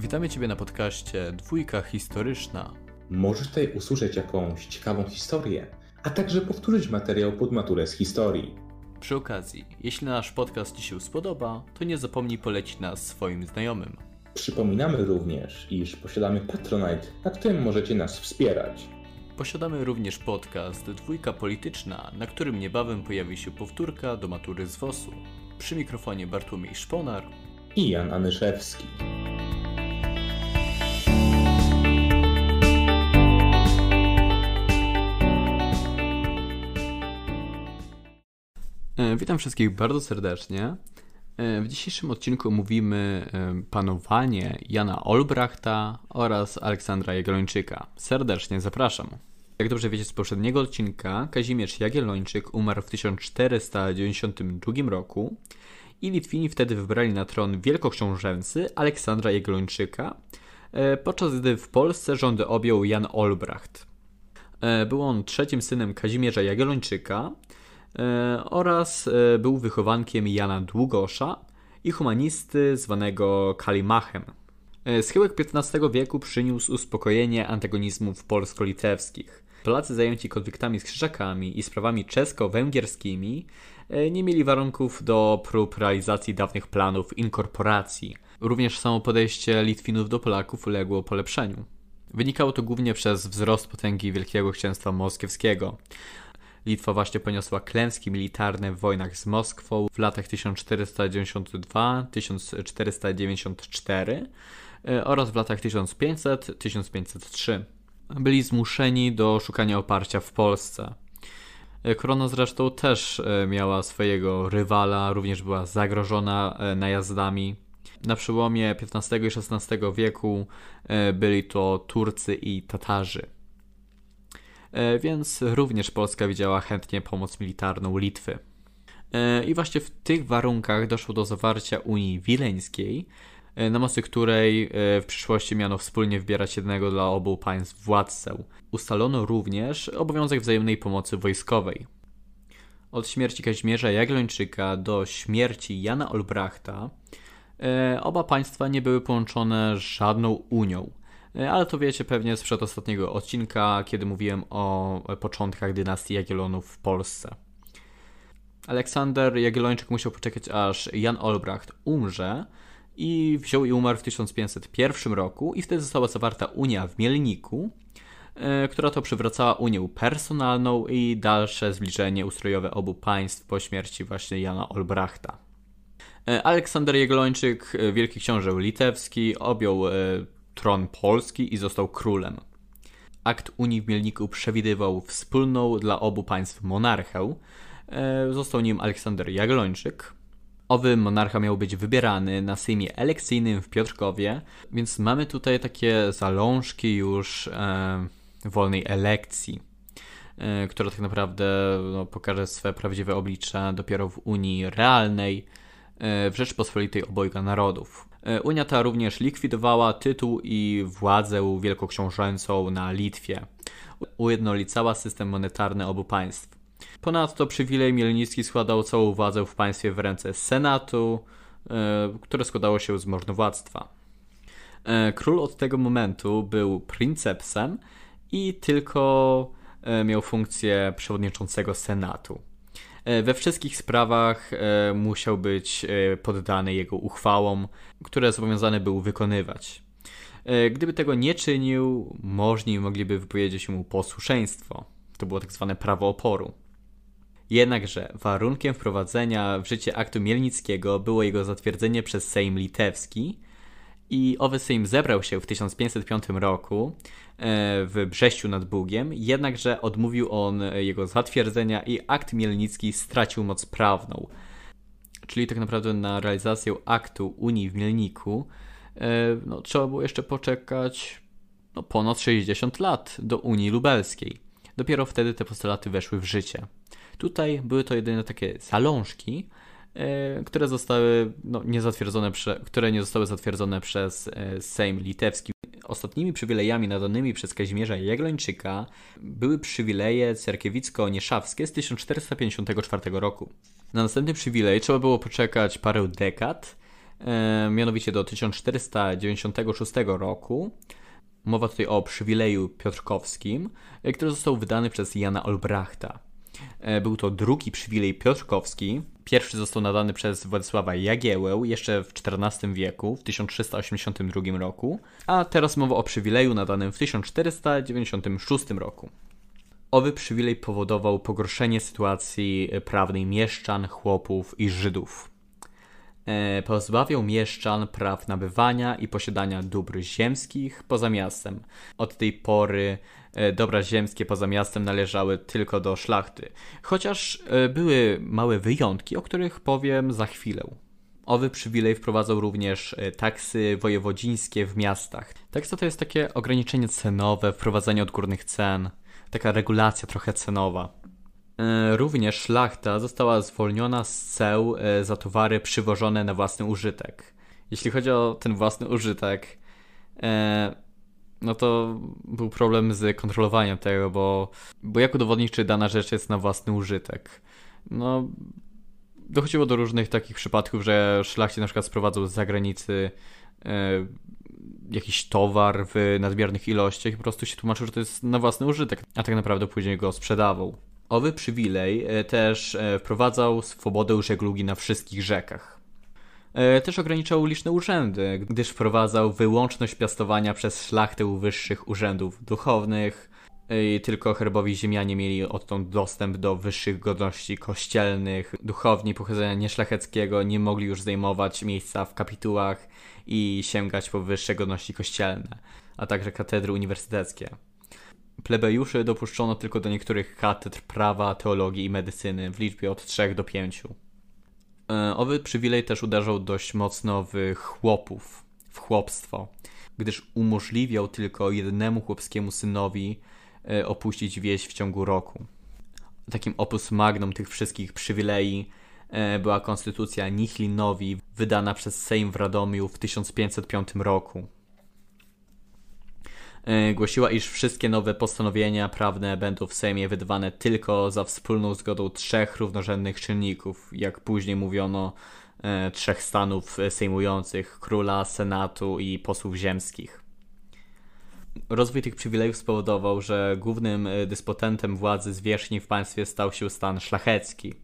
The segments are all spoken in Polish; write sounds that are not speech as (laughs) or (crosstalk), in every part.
Witamy Ciebie na podcaście Dwójka Historyczna. Możesz tutaj usłyszeć jakąś ciekawą historię, a także powtórzyć materiał pod maturę z historii. Przy okazji, jeśli nasz podcast Ci się spodoba, to nie zapomnij polecić nas swoim znajomym. Przypominamy również, iż posiadamy Patronite, na którym możecie nas wspierać. Posiadamy również podcast Dwójka Polityczna, na którym niebawem pojawi się powtórka do matury z WOS-u. Przy mikrofonie Bartłomiej Szponar I Jan Anyszewski. Witam wszystkich bardzo serdecznie. E, W dzisiejszym odcinku omówimy e, panowanie Jana Olbrachta oraz Aleksandra Jagiellończyka. Serdecznie zapraszam. Jak dobrze wiecie z poprzedniego odcinka, Kazimierz Jagiellończyk umarł w 1492 roku i Litwini wtedy wybrali na tron wielkoksiążęcy Aleksandra Jagiellończyka, e, podczas gdy w Polsce rządy objął Jan Olbracht. Był on trzecim synem Kazimierza Jagiellończyka oraz e, był wychowankiem Jana Długosza i humanisty zwanego Kalimachem. E, Schyłek XV wieku przyniósł uspokojenie antagonizmów polsko-litewskich. Polacy zajęci konfliktami z Krzyżakami i sprawami czesko-węgierskimi e, nie mieli warunków do prób realizacji dawnych planów inkorporacji. Również samo podejście Litwinów do Polaków uległo polepszeniu. Wynikało to głównie przez wzrost potęgi Wielkiego Księstwa Moskiewskiego. Litwa właśnie poniosła klęski militarne w wojnach z Moskwą w latach 1492-1494 e, oraz w latach 1500-1503. Byli zmuszeni do szukania oparcia w Polsce. E, Korona zresztą też e, miała swojego rywala, również była zagrożona najazdami. Na przełomie XV i XVI wieku byli to Turcy i Tatarzy. E, więc również Polska widziała chętnie pomoc militarną Litwy. E, I właśnie w tych warunkach doszło do zawarcia Unii Wileńskiej, e, na mocy której w przyszłości miano wspólnie wybierać jednego dla obu państw władcę. Ustalono również obowiązek wzajemnej pomocy wojskowej. Od śmierci Kazimierza Jagiellończyka do śmierci Jana Olbrachta oba państwa nie były połączone żadną unią. E, Ale to wiecie pewnie z przedostatniego odcinka, kiedy mówiłem o e, początkach dynastii Jagiellonów w Polsce. Aleksander Jagiellończyk musiał poczekać aż Jan Olbracht umrze i wziął i umarł w 1501 roku i wtedy została zawarta Unia w Mielniku, e, która to przywracała Unię personalną i dalsze zbliżenie ustrojowe obu państw po śmierci właśnie Jana Olbrachta. Aleksander Jagiellończyk, wielki książę litewski, objął tron Polski i został królem. Akt Unii w Mielniku przewidywał wspólną dla obu państw monarchę. E, Został nim Aleksander Jagiellończyk. Owy monarcha miał być wybierany na sejmie elekcyjnym w Piotrkowie, więc mamy tutaj takie zalążki już e, wolnej elekcji, e, która tak naprawdę no, pokaże swe prawdziwe oblicze dopiero w Unii realnej, e, w Rzeczpospolitej obojga narodów. E, Unia ta również likwidowała tytuł i władzę wielkoksiążęcą na Litwie. Ujednolicała system monetarny obu państw. Ponadto przywilej mielnicki składał całą władzę w państwie w ręce Senatu, e, które składało się z możnowładztwa. E, Król od tego momentu był princepsem i tylko miał funkcję przewodniczącego Senatu. E, We wszystkich sprawach e, musiał być e, poddany jego uchwałom, które zobowiązany był wykonywać. Gdyby tego nie czynił, możni mogliby wypowiedzieć mu posłuszeństwo. To było tak zwane prawo oporu. Jednakże warunkiem wprowadzenia w życie aktu Mielnickiego było jego zatwierdzenie przez Sejm Litewski i owy Sejm zebrał się w 1505 roku e, w Brześciu nad Bugiem, jednakże odmówił on jego zatwierdzenia i akt Mielnicki stracił moc prawną. Czyli tak naprawdę na realizację aktu Unii w Mielniku e, no, trzeba było jeszcze poczekać no, ponad 60 lat do Unii Lubelskiej. Dopiero wtedy te postulaty weszły w życie. Tutaj były to jedynie takie zalążki, e, które zostały no, nie które nie zostały zatwierdzone przez e, Sejm Litewski. Ostatnimi przywilejami nadanymi przez Kazimierza Jaglończyka były przywileje cerkiewicko-nieszawskie z 1454 roku. Na następny przywilej trzeba było poczekać parę dekad, mianowicie do 1496 roku. Mowa tutaj o przywileju piotrkowskim, który został wydany przez Jana Olbrachta. Był to drugi przywilej piotrkowski. Pierwszy został nadany przez Władysława Jagiełę jeszcze w XIV wieku, w 1382 roku, a teraz mowa o przywileju nadanym w 1496 roku. Owy przywilej powodował pogorszenie sytuacji prawnej mieszczan, chłopów i Żydów. E, pozbawiał mieszczan praw nabywania i posiadania dóbr ziemskich poza miastem. Od tej pory e, dobra ziemskie poza miastem należały tylko do szlachty, chociaż e, były małe wyjątki, o których powiem za chwilę. Owy przywilej wprowadzał również taksy wojewodzińskie w miastach. Taksa to jest takie ograniczenie cenowe, wprowadzenie odgórnych cen, taka regulacja trochę cenowa. E, również szlachta została zwolniona z ceł e, za towary przywożone na własny użytek. Jeśli chodzi o ten własny użytek, e, no to był problem z kontrolowaniem tego, bo, bo jak udowodnić, czy dana rzecz jest na własny użytek? No, dochodziło do różnych takich przypadków, że szlachcie na przykład sprowadzał z zagranicy jakiś towar w nadmiernych ilościach i po prostu się tłumaczył, że to jest na własny użytek, a tak naprawdę później go sprzedawał. Owy przywilej e, też e, wprowadzał swobodę żeglugi na wszystkich rzekach. E, też ograniczał liczne urzędy, gdyż wprowadzał wyłączność piastowania przez szlachtę wyższych urzędów duchownych. I tylko herbowi ziemianie mieli odtąd dostęp do wyższych godności kościelnych. Duchowni pochodzenia nieszlacheckiego nie mogli już zajmować miejsca w kapitułach i sięgać po wyższe godności kościelne, a także katedry uniwersyteckie. Plebejuszy dopuszczono tylko do niektórych katedr prawa, teologii i medycyny w liczbie od 3 do 5. E, owy przywilej też uderzał dość mocno w chłopów, w chłopstwo, gdyż umożliwiał tylko jednemu chłopskiemu synowi e, opuścić wieś w ciągu roku. Takim opus magnum tych wszystkich przywilei e, była konstytucja Nichlinowi, wydana przez Sejm w Radomiu w 1505 roku. E, głosiła, iż wszystkie nowe postanowienia prawne będą w Sejmie wydawane tylko za wspólną zgodą trzech równorzędnych czynników, jak później mówiono, e, trzech stanów sejmujących króla, senatu i posłów ziemskich. Rozwój tych przywilejów spowodował, że głównym e, dyspotentem władzy zwierzchni w państwie stał się stan szlachecki.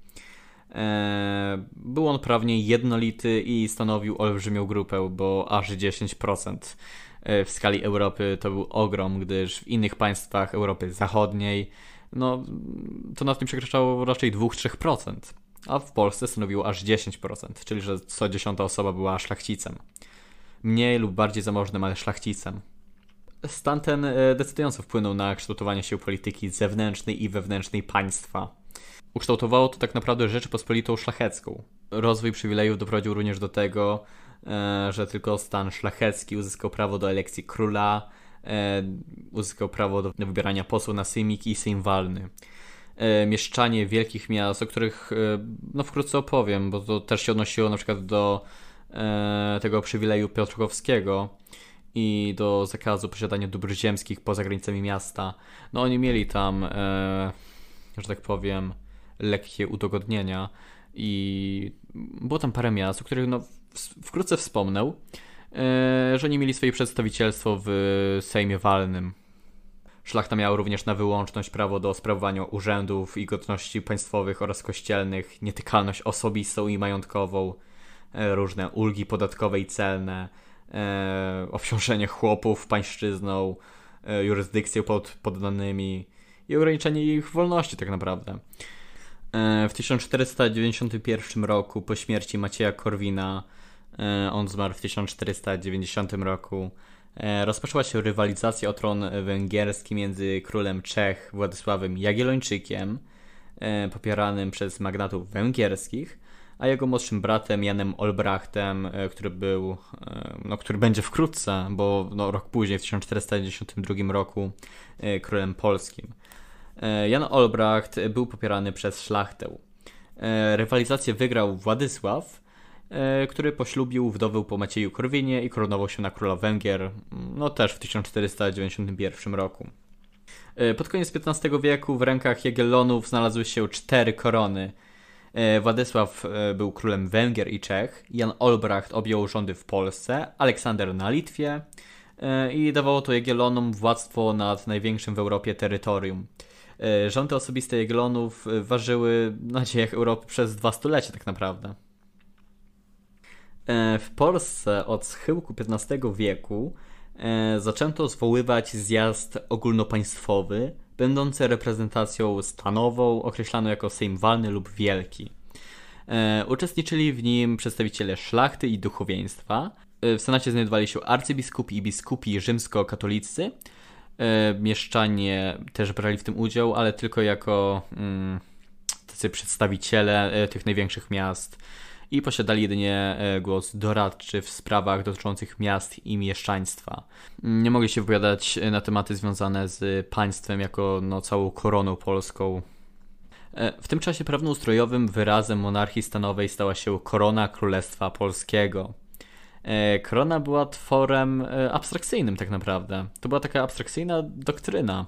Był on prawnie jednolity i stanowił olbrzymią grupę, bo aż 10%. E, w skali Europy to był ogrom, gdyż w innych państwach Europy Zachodniej no, to na tym przekraczało raczej 2-3%, a w Polsce stanowiło aż 10%, czyli że co dziesiąta osoba była szlachcicem. Mniej lub bardziej zamożnym, ale szlachcicem. Stan ten e, decydująco wpłynął na kształtowanie się polityki zewnętrznej i wewnętrznej państwa. Ukształtowało to tak naprawdę Rzeczypospolitą szlachecką. Rozwój przywilejów doprowadził również do tego, że tylko stan szlachecki uzyskał prawo do elekcji króla, e, uzyskał prawo do wybierania posłów na sejmik i sejm walny. E, mieszczanie wielkich miast, o których no wkrótce opowiem, bo to też się odnosiło na przykład do tego przywileju piotrkowskiego i do zakazu posiadania dóbr ziemskich poza granicami miasta. No oni mieli tam, że tak powiem, lekkie udogodnienia i było tam parę miast, o których no wkrótce wspomnę, e, że nie mieli swoje przedstawicielstwo w Sejmie Walnym. Szlachta miała również na wyłączność prawo do sprawowania urzędów i godności państwowych oraz kościelnych, nietykalność osobistą i majątkową, e, różne ulgi podatkowe i celne, e, obciążenie chłopów pańszczyzną, jurysdykcję pod poddanymi i ograniczenie ich wolności tak naprawdę. W 1491 roku po śmierci Macieja Korwina on zmarł w 1490 roku. E, rozpoczęła się rywalizacja o tron węgierski między królem Czech Władysławem Jagiellończykiem, e, popieranym przez magnatów węgierskich, a jego młodszym bratem Janem Olbrachtem, który był, no, który będzie wkrótce, bo no, rok później, w 1492 roku, królem polskim. Jan Olbracht był popierany przez szlachtę. Rywalizację wygrał Władysław, E, który poślubił wdowę po Macieju Korwinie i koronował się na króla Węgier, no też w 1491 roku. E, pod koniec XV wieku w rękach Jagiellonów znalazły się cztery korony. Władysław był królem Węgier i Czech, Jan Olbracht objął rządy w Polsce, Aleksander na Litwie i dawało to Jagiellonom władztwo nad największym w Europie terytorium. Rządy osobiste Jagiellonów ważyły na Europy przez dwa stulecia tak naprawdę. W Polsce od schyłku XV wieku E, zaczęto zwoływać zjazd ogólnopaństwowy, będący reprezentacją stanową, określaną jako Sejm Walny lub Wielki. E, uczestniczyli w nim przedstawiciele szlachty i duchowieństwa. E, w Senacie znajdowali się arcybiskupi i biskupi rzymskokatolicy. Mieszczanie też brali w tym udział, ale tylko jako mm, tacy przedstawiciele tych największych miast i posiadali jedynie e, głos doradczy w sprawach dotyczących miast i mieszczaństwa. Nie mogli się wypowiadać na tematy związane z państwem jako no, całą koroną polską. E, w tym czasie prawnoustrojowym wyrazem monarchii stanowej stała się korona Królestwa Polskiego. E, korona była tworem abstrakcyjnym tak naprawdę. To była taka abstrakcyjna doktryna.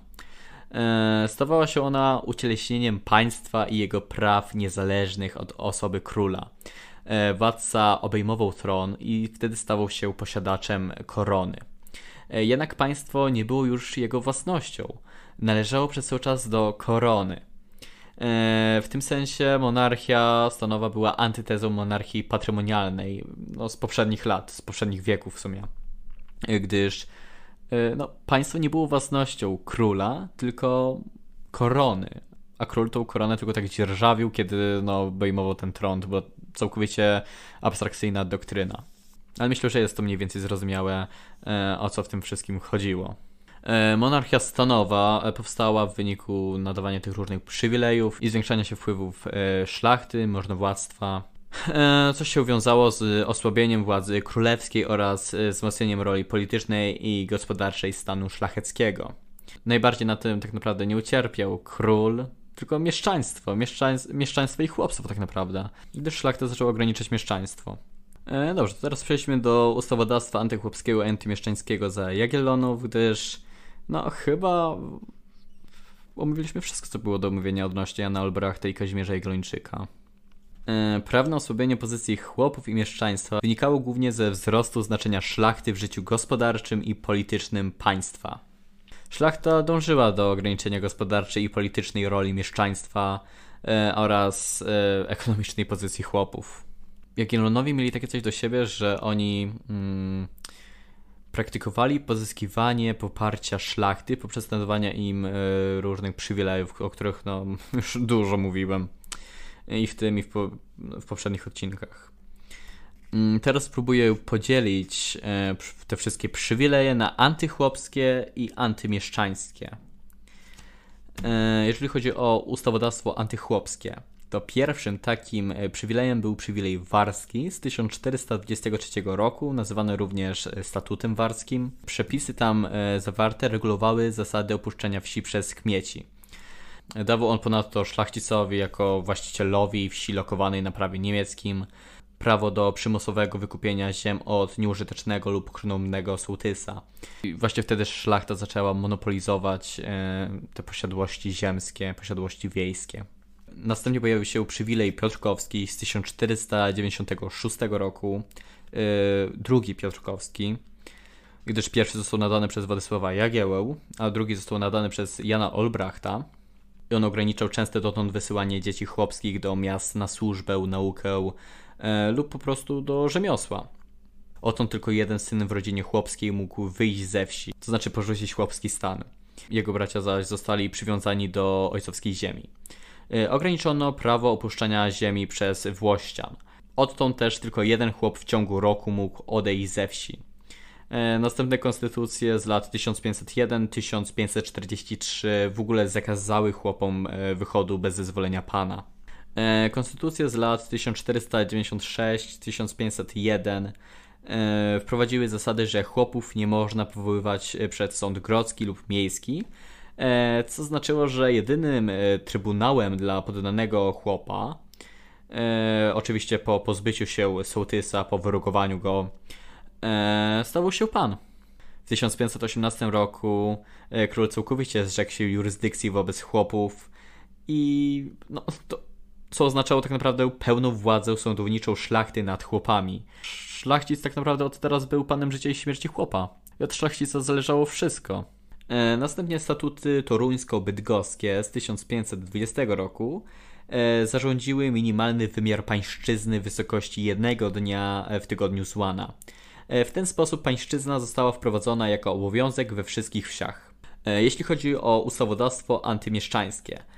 Stawała się ona ucieleśnieniem państwa i jego praw niezależnych od osoby króla. E, władca obejmował tron i wtedy stawał się posiadaczem korony. E, jednak państwo nie było już jego własnością. Należało przez cały czas do korony. E, w tym sensie monarchia stanowa była antytezą monarchii patrymonialnej no, z poprzednich lat, z poprzednich wieków w sumie. Gdyż no, państwo nie było własnością króla, tylko korony. A król tą koronę tylko tak dzierżawił, kiedy no, obejmował ten tron. To była całkowicie abstrakcyjna doktryna. Ale myślę, że jest to mniej więcej zrozumiałe, e, o co w tym wszystkim chodziło. E, monarchia stanowa e, powstała w wyniku nadawania tych różnych przywilejów i zwiększania się wpływów szlachty, możnowładztwa, co się wiązało z osłabieniem władzy królewskiej oraz wzmocnieniem roli politycznej i gospodarczej stanu szlacheckiego. Najbardziej na tym tak naprawdę nie ucierpiał król, tylko mieszczaństwo, mieszczaństwo, mieszczaństwo i chłopstwo tak naprawdę. Gdyż szlachta zaczęła ograniczać mieszczaństwo. E, dobrze, to teraz przejdźmy do ustawodawstwa antychłopskiego i antymieszczańskiego za Jagiellonów, gdyż no chyba omówiliśmy wszystko, co było do omówienia odnośnie Jana Olbrachta i Kazimierza Jagiellończyka. E, prawne osłabienie pozycji chłopów i mieszczaństwa wynikało głównie ze wzrostu znaczenia szlachty w życiu gospodarczym i politycznym państwa. Szlachta dążyła do ograniczenia gospodarczej i politycznej roli mieszczaństwa e, oraz e, ekonomicznej pozycji chłopów. Jagiellonowie mieli takie coś do siebie, że oni mm, praktykowali pozyskiwanie poparcia szlachty poprzez nadawanie im e, różnych przywilejów, o których no, (laughs) już dużo mówiłem i w tym i w, po, w poprzednich odcinkach. Mm, teraz spróbuję podzielić e, te wszystkie przywileje na antychłopskie i antymieszczańskie. E, jeżeli chodzi o ustawodawstwo antychłopskie, to pierwszym takim e, przywilejem był przywilej warski z 1423 roku, nazywany również statutem warskim. Przepisy tam zawarte regulowały zasady opuszczenia wsi przez kmieci. Dawał on ponadto szlachcicowi jako właścicielowi wsi lokowanej na prawie niemieckim prawo do przymusowego wykupienia ziem od nieużytecznego lub krnumnego sołtysa. I właśnie wtedy szlachta zaczęła monopolizować e, te posiadłości ziemskie, posiadłości wiejskie. Następnie pojawił się przywilej Piotrkowski z 1496 roku, e, drugi Piotrkowski, gdyż pierwszy został nadany przez Władysława Jagiełę, a drugi został nadany przez Jana Olbrachta. I on ograniczał częste dotąd wysyłanie dzieci chłopskich do miast na służbę, naukę, lub po prostu do rzemiosła. Odtąd tylko jeden syn w rodzinie chłopskiej mógł wyjść ze wsi, to znaczy porzucić chłopski stan. Jego bracia zaś zostali przywiązani do ojcowskiej ziemi. E, ograniczono prawo opuszczania ziemi przez włościan. Odtąd też tylko jeden chłop w ciągu roku mógł odejść ze wsi. E, następne konstytucje z lat 1501-1543 w ogóle zakazały chłopom wychodu bez zezwolenia pana. E, konstytucje z lat 1496-1501 e, wprowadziły zasady, że chłopów nie można powoływać przed sąd grodzki lub miejski, e, co znaczyło, że jedynym trybunałem dla poddanego chłopa, oczywiście po pozbyciu się sołtysa, po wyrugowaniu go, stawał się pan. W 1518 roku król całkowicie zrzekł się jurysdykcji wobec chłopów i no, to co oznaczało tak naprawdę pełną władzę sądowniczą szlachty nad chłopami. Szlachcic tak naprawdę od teraz był panem życia i śmierci chłopa. I od szlachcica zależało wszystko. E, następnie statuty toruńsko-bydgoskie z 1520 roku e, zarządziły minimalny wymiar pańszczyzny wysokości jednego dnia w tygodniu złana. E, w ten sposób pańszczyzna została wprowadzona jako obowiązek we wszystkich wsiach. E, jeśli chodzi o ustawodawstwo antymieszczańskie, e,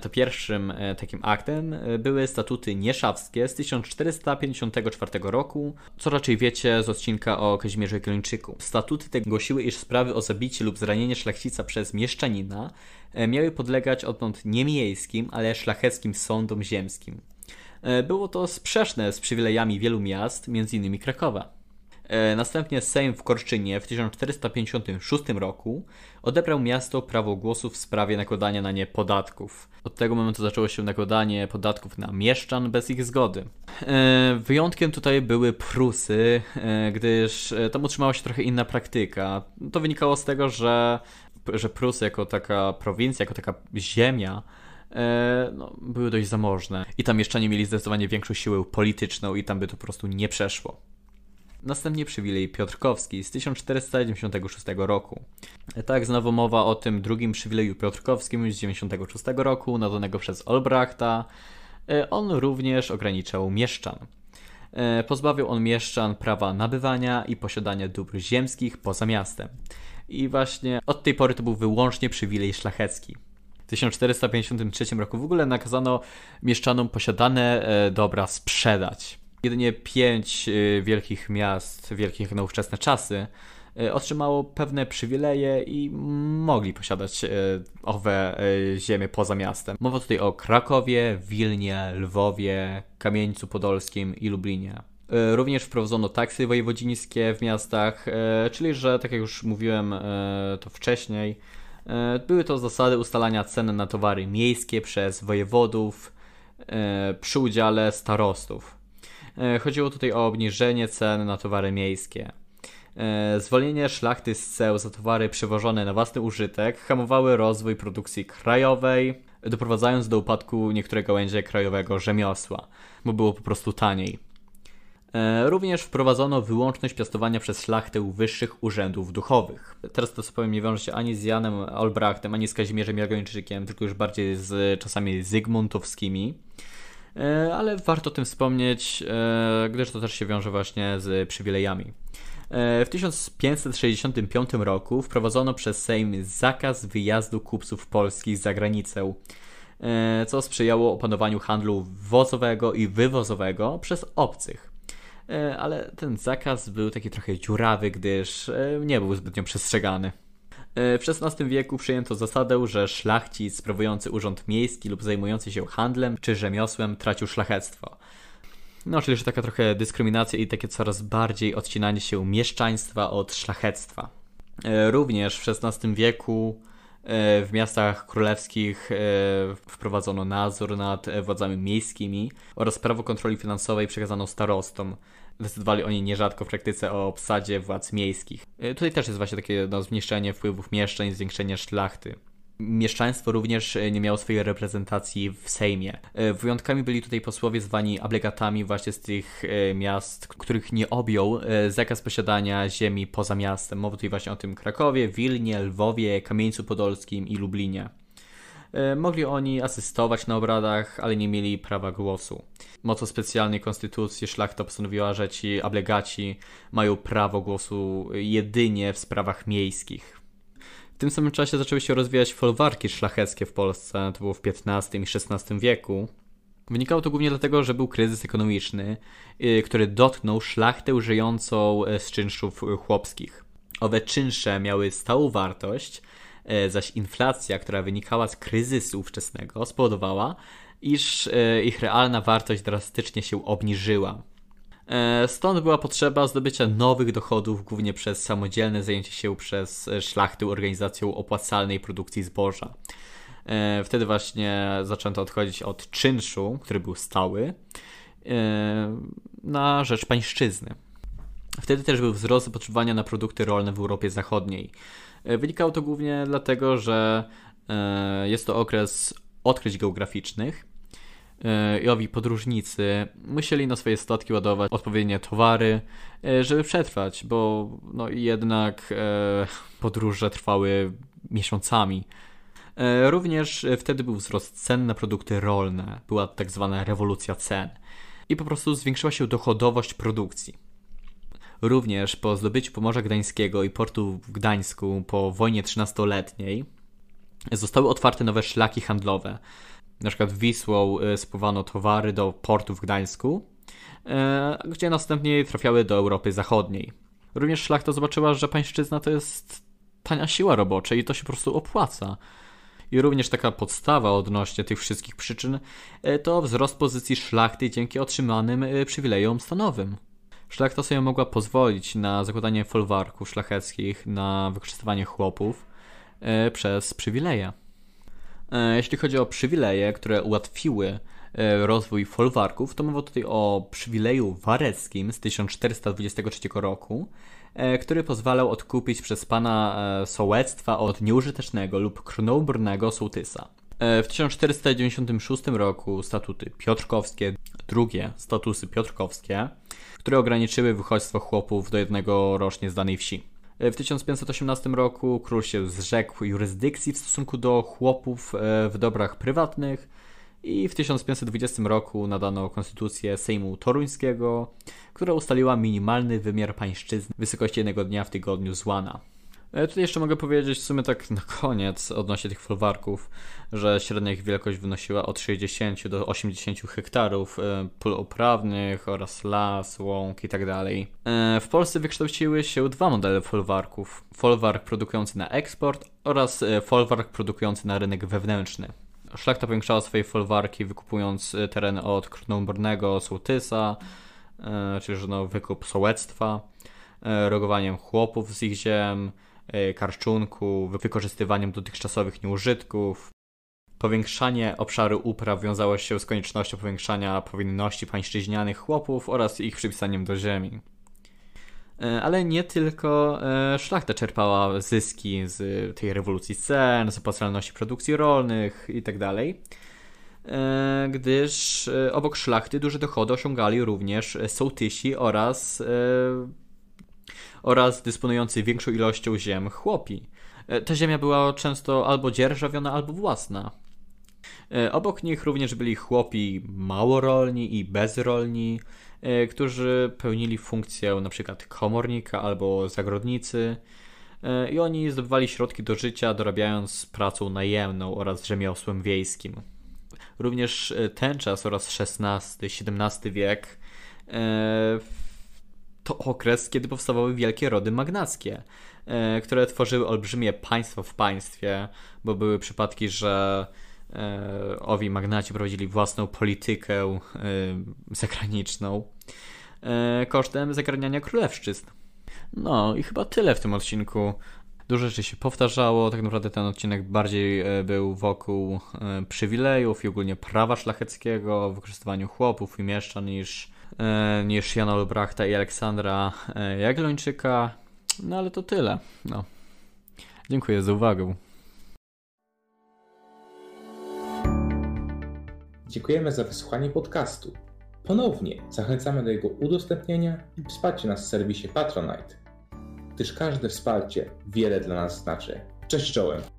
to pierwszym takim aktem były statuty nieszawskie z 1454 roku, co raczej wiecie z odcinka o Kazimierzu Jagiellończyku. Statuty te głosiły, iż sprawy o zabicie lub zranienie szlachcica przez mieszczanina miały podlegać odtąd nie miejskim, ale szlacheckim sądom ziemskim. Było to sprzeczne z przywilejami wielu miast, m.in. Krakowa. E, następnie Sejm w Korczynie w 1456 roku odebrał miasto prawo głosu w sprawie nakładania na nie podatków. Od tego momentu zaczęło się nakładanie podatków na mieszczan bez ich zgody. E, wyjątkiem tutaj były Prusy, e, gdyż tam utrzymała się trochę inna praktyka. To wynikało z tego, że, że Prusy jako taka prowincja, jako taka ziemia, no, były dość zamożne. I tam mieszczanie mieli zdecydowanie większą siłę polityczną i tam by to po prostu nie przeszło. Następnie przywilej Piotrkowski z 1496 roku. Tak, znowu mowa o tym drugim przywileju Piotrkowskim z 1996 roku, nadanego przez Olbrachta. E, on również ograniczał mieszczan. E, pozbawił on mieszczan prawa nabywania i posiadania dóbr ziemskich poza miastem. I właśnie od tej pory to był wyłącznie przywilej szlachecki. W 1453 roku w ogóle nakazano mieszczanom posiadane e, dobra sprzedać jedynie pięć y, wielkich miast, wielkich nowoczesne czasy y, otrzymało pewne przywileje i mogli posiadać y, owe ziemie poza miastem. Mowa tutaj o Krakowie, Wilnie, Lwowie, Kamieńcu Podolskim i Lublinie. Również wprowadzono taksy wojewodzińskie w miastach, czyli że, tak jak już mówiłem to wcześniej, były to zasady ustalania cen na towary miejskie przez wojewodów przy udziale starostów. E, chodziło tutaj o obniżenie cen na towary miejskie. E, zwolnienie szlachty z ceł za towary przywożone na własny użytek hamowały rozwój produkcji krajowej, doprowadzając do upadku niektórych gałęzi krajowego rzemiosła, bo było po prostu taniej. E, również wprowadzono wyłączność piastowania przez szlachtę wyższych urzędów duchowych. Teraz to co powiem nie wiąże się ani z Janem Olbrachtem, ani z Kazimierzem Jagończykiem, tylko już bardziej z czasami zygmuntowskimi. E, ale warto o tym wspomnieć, e, gdyż to też się wiąże właśnie z przywilejami. E, w 1565 roku wprowadzono przez Sejm zakaz wyjazdu kupców polskich za granicę, co sprzyjało opanowaniu handlu wozowego i wywozowego przez obcych. Ale ten zakaz był taki trochę dziurawy, gdyż nie był zbytnio przestrzegany. E, w XVI wieku przyjęto zasadę, że szlachcic sprawujący urząd miejski lub zajmujący się handlem czy rzemiosłem tracił szlachectwo. No, czyli że taka trochę dyskryminacja i takie coraz bardziej odcinanie się mieszczaństwa od szlachectwa. E, również w XVI wieku e, w miastach królewskich wprowadzono nadzór nad władzami miejskimi oraz prawo kontroli finansowej przekazano starostom. Decydowali oni nierzadko w praktyce o obsadzie władz miejskich. E, tutaj też jest właśnie takie no, zmniejszenie wpływów mieszczeń, zwiększenie szlachty. Mieszczaństwo również e, nie miało swojej reprezentacji w Sejmie. E, wyjątkami byli tutaj posłowie zwani ablegatami właśnie z tych miast, których nie objął zakaz posiadania ziemi poza miastem. Mowa tutaj właśnie o tym Krakowie, Wilnie, Lwowie, Kamieńcu Podolskim i Lublinie. E, mogli oni asystować na obradach, ale nie mieli prawa głosu. Mocą specjalnej konstytucji szlachta postanowiła, że ci ablegaci mają prawo głosu jedynie w sprawach miejskich. W tym samym czasie zaczęły się rozwijać folwarki szlacheckie w Polsce, to było w XV i XVI wieku. Wynikało to głównie dlatego, że był kryzys ekonomiczny, y, który dotknął szlachtę żyjącą e, z czynszów chłopskich. Owe czynsze miały stałą wartość, zaś inflacja, która wynikała z kryzysu ówczesnego, spowodowała, iż e, ich realna wartość drastycznie się obniżyła. E, stąd była potrzeba zdobycia nowych dochodów, głównie przez samodzielne zajęcie się przez szlachty organizacją opłacalnej produkcji zboża. Wtedy właśnie zaczęto odchodzić od czynszu, który był stały, na rzecz pańszczyzny. Wtedy też był wzrost zapotrzebowania na produkty rolne w Europie Zachodniej. E, wynikało to głównie dlatego, że e, jest to okres odkryć geograficznych, i owi podróżnicy musieli na swoje statki ładować odpowiednie towary, żeby przetrwać, bo no jednak podróże trwały miesiącami. Również wtedy był wzrost cen na produkty rolne, była tak zwana rewolucja cen i po prostu zwiększyła się dochodowość produkcji. Również po zdobyciu Pomorza Gdańskiego i portu w Gdańsku po wojnie 13-letniej zostały otwarte nowe szlaki handlowe. Na przykład Wisłą e, spływano towary do portu w Gdańsku, e, gdzie następnie trafiały do Europy Zachodniej. Również szlachta zobaczyła, że pańszczyzna to jest tania siła robocza i to się po prostu opłaca. I również taka podstawa odnośnie tych wszystkich przyczyn e, to wzrost pozycji szlachty dzięki otrzymanym przywilejom stanowym. Szlachta sobie mogła pozwolić na zakładanie folwarków szlacheckich, na wykorzystywanie chłopów e, przez przywileje. E, jeśli chodzi o przywileje, które ułatwiły e, rozwój folwarków, to mowa tutaj o przywileju wareckim z 1423 roku, który pozwalał odkupić przez pana sołectwa od nieużytecznego lub krnąbrnego sołtysa. W 1496 roku statuty piotrkowskie, drugie statusy piotrkowskie, które ograniczyły wychodźstwo chłopów do jednego rocznie z danej wsi. W 1518 roku król się zrzekł jurysdykcji w stosunku do chłopów e, w dobrach prywatnych i w 1520 roku nadano konstytucję Sejmu Toruńskiego, która ustaliła minimalny wymiar pańszczyzny w wysokości jednego dnia w tygodniu z łana. E, tutaj jeszcze mogę powiedzieć w sumie tak na koniec odnośnie tych folwarków, że średnia ich wielkość wynosiła od 60 do 80 hektarów e, pól uprawnych oraz las, łąk itd. Tak e, w Polsce wykształciły się dwa modele folwarków. Folwark produkujący na eksport oraz folwark produkujący na rynek wewnętrzny. Szlachta powiększała swoje folwarki wykupując tereny od krnąbrnego sołtysa, czyli no, wykup sołectwa, rogowaniem chłopów z ich ziem, E, karczunku, wykorzystywaniem dotychczasowych nieużytków. Powiększanie obszaru upraw wiązało się z koniecznością powiększania powinności pańszczyźnianych chłopów oraz ich przypisaniem do ziemi. E, ale nie tylko e, szlachta czerpała zyski z tej rewolucji cen, z opłacalności produkcji rolnych itd., tak gdyż obok szlachty duże dochody osiągali również sołtysi oraz oraz dysponujący większą ilością ziem chłopi. E, ta ziemia była często albo dzierżawiona, albo własna. E, obok nich również byli chłopi małorolni i bezrolni, e, którzy pełnili funkcję np. komornika albo zagrodnicy i oni zdobywali środki do życia dorabiając pracą najemną oraz rzemiosłem wiejskim. Również ten czas oraz XVI-XVII wiek to okres, kiedy powstawały wielkie rody magnackie, e, które tworzyły olbrzymie państwo w państwie, bo były przypadki, że e, owi magnaci prowadzili własną politykę e, zagraniczną kosztem zagarniania królewszczyzn. No i chyba tyle w tym odcinku. Dużo rzeczy się powtarzało, tak naprawdę ten odcinek bardziej był wokół przywilejów i ogólnie prawa szlacheckiego, wykorzystywaniu chłopów i mieszczan niż niż Jana Lubrachta i Aleksandra e, Jaglończyka. No ale to tyle. No. Dziękuję za uwagę. Dziękujemy za wysłuchanie podcastu. Ponownie zachęcamy do jego udostępnienia i wsparcia nas w serwisie Patronite, gdyż każde wsparcie wiele dla nas znaczy. Cześć czołem!